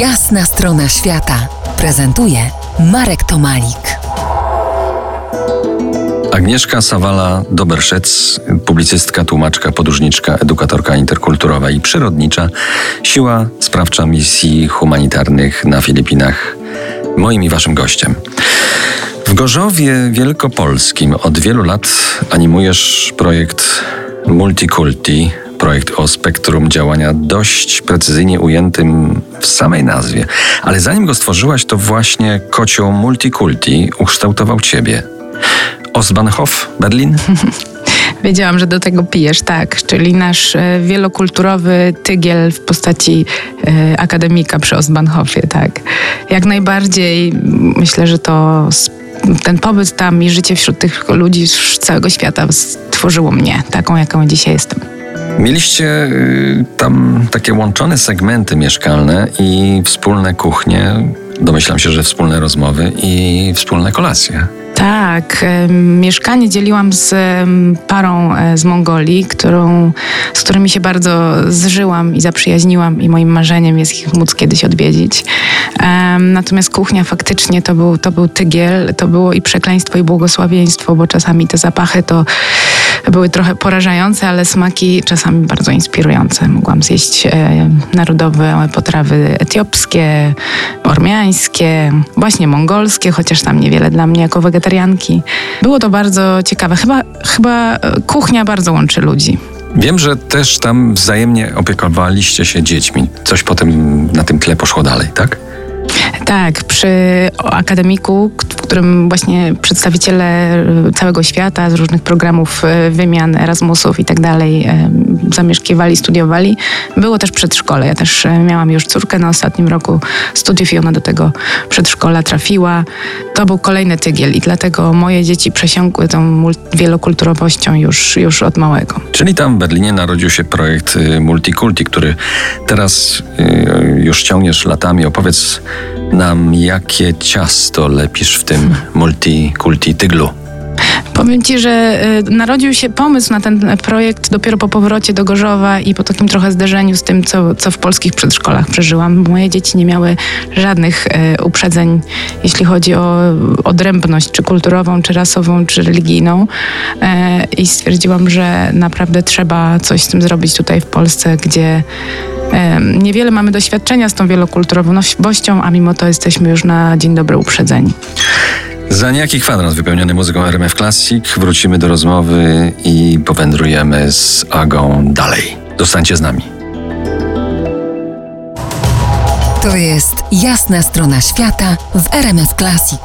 Jasna strona świata prezentuje Marek Tomalik. Agnieszka Sawala-Doberszec, publicystka, tłumaczka, podróżniczka, edukatorka interkulturowa i przyrodnicza, siła sprawcza misji humanitarnych na Filipinach, moim i waszym gościem. W Gorzowie Wielkopolskim od wielu lat animujesz projekt Multikulti, projekt o spektrum działania dość precyzyjnie ujętym w samej nazwie. Ale zanim go stworzyłaś, to właśnie kocioł Multikulti ukształtował ciebie. Osbahnhof, Berlin? Wiedziałam, że do tego pijesz, tak. Czyli nasz e, wielokulturowy tygiel w postaci e, akademika przy Ostbahnhofie, tak. Jak najbardziej myślę, że to ten pobyt tam i życie wśród tych ludzi z całego świata stworzyło mnie taką, jaką dzisiaj jestem. Mieliście y, tam takie łączone segmenty mieszkalne i wspólne kuchnie, domyślam się, że wspólne rozmowy i wspólne kolacje. Tak, mieszkanie dzieliłam z parą e, z Mongolii, którą, z którymi się bardzo zżyłam i zaprzyjaźniłam i moim marzeniem jest ich móc kiedyś odwiedzić. Natomiast kuchnia faktycznie to był, to był tygiel, to było i przekleństwo i błogosławieństwo, bo czasami te zapachy to były trochę porażające, ale smaki czasami bardzo inspirujące. Mogłam zjeść e, narodowe potrawy etiopskie, ormiańskie, właśnie mongolskie, chociaż tam niewiele dla mnie jako wegetarianki. Było to bardzo ciekawe. Chyba, chyba kuchnia bardzo łączy ludzi. Wiem, że też tam wzajemnie opiekowaliście się dziećmi. Coś potem na tym tle poszło dalej, tak? Tak, przy akademiku, którym właśnie przedstawiciele całego świata z różnych programów e, wymian, Erasmusów i tak dalej e, zamieszkiwali, studiowali, było też przedszkole. Ja też miałam już córkę na ostatnim roku studiów i ona do tego przedszkola trafiła. To był kolejny tygiel i dlatego moje dzieci przesiąkły tą wielokulturowością już, już od małego. Czyli tam w Berlinie narodził się projekt y, Multikulti, który teraz y, już ciągniesz latami. Opowiedz nam, jakie ciasto lepisz w tym multikulti tyglu. Powiem Ci, że y, narodził się pomysł na ten projekt dopiero po powrocie do Gorzowa i po takim trochę zderzeniu z tym, co, co w polskich przedszkolach przeżyłam. Moje dzieci nie miały żadnych y, uprzedzeń, jeśli chodzi o odrębność, czy kulturową, czy rasową, czy religijną. Y, I stwierdziłam, że naprawdę trzeba coś z tym zrobić tutaj w Polsce, gdzie Niewiele mamy doświadczenia z tą wielokulturowością, a mimo to jesteśmy już na dzień dobry uprzedzeni. Za niejaki kwadrat wypełniony muzyką RMF Classic wrócimy do rozmowy i powędrujemy z Agą dalej. Zostańcie z nami. To jest jasna strona świata w RMF Classic.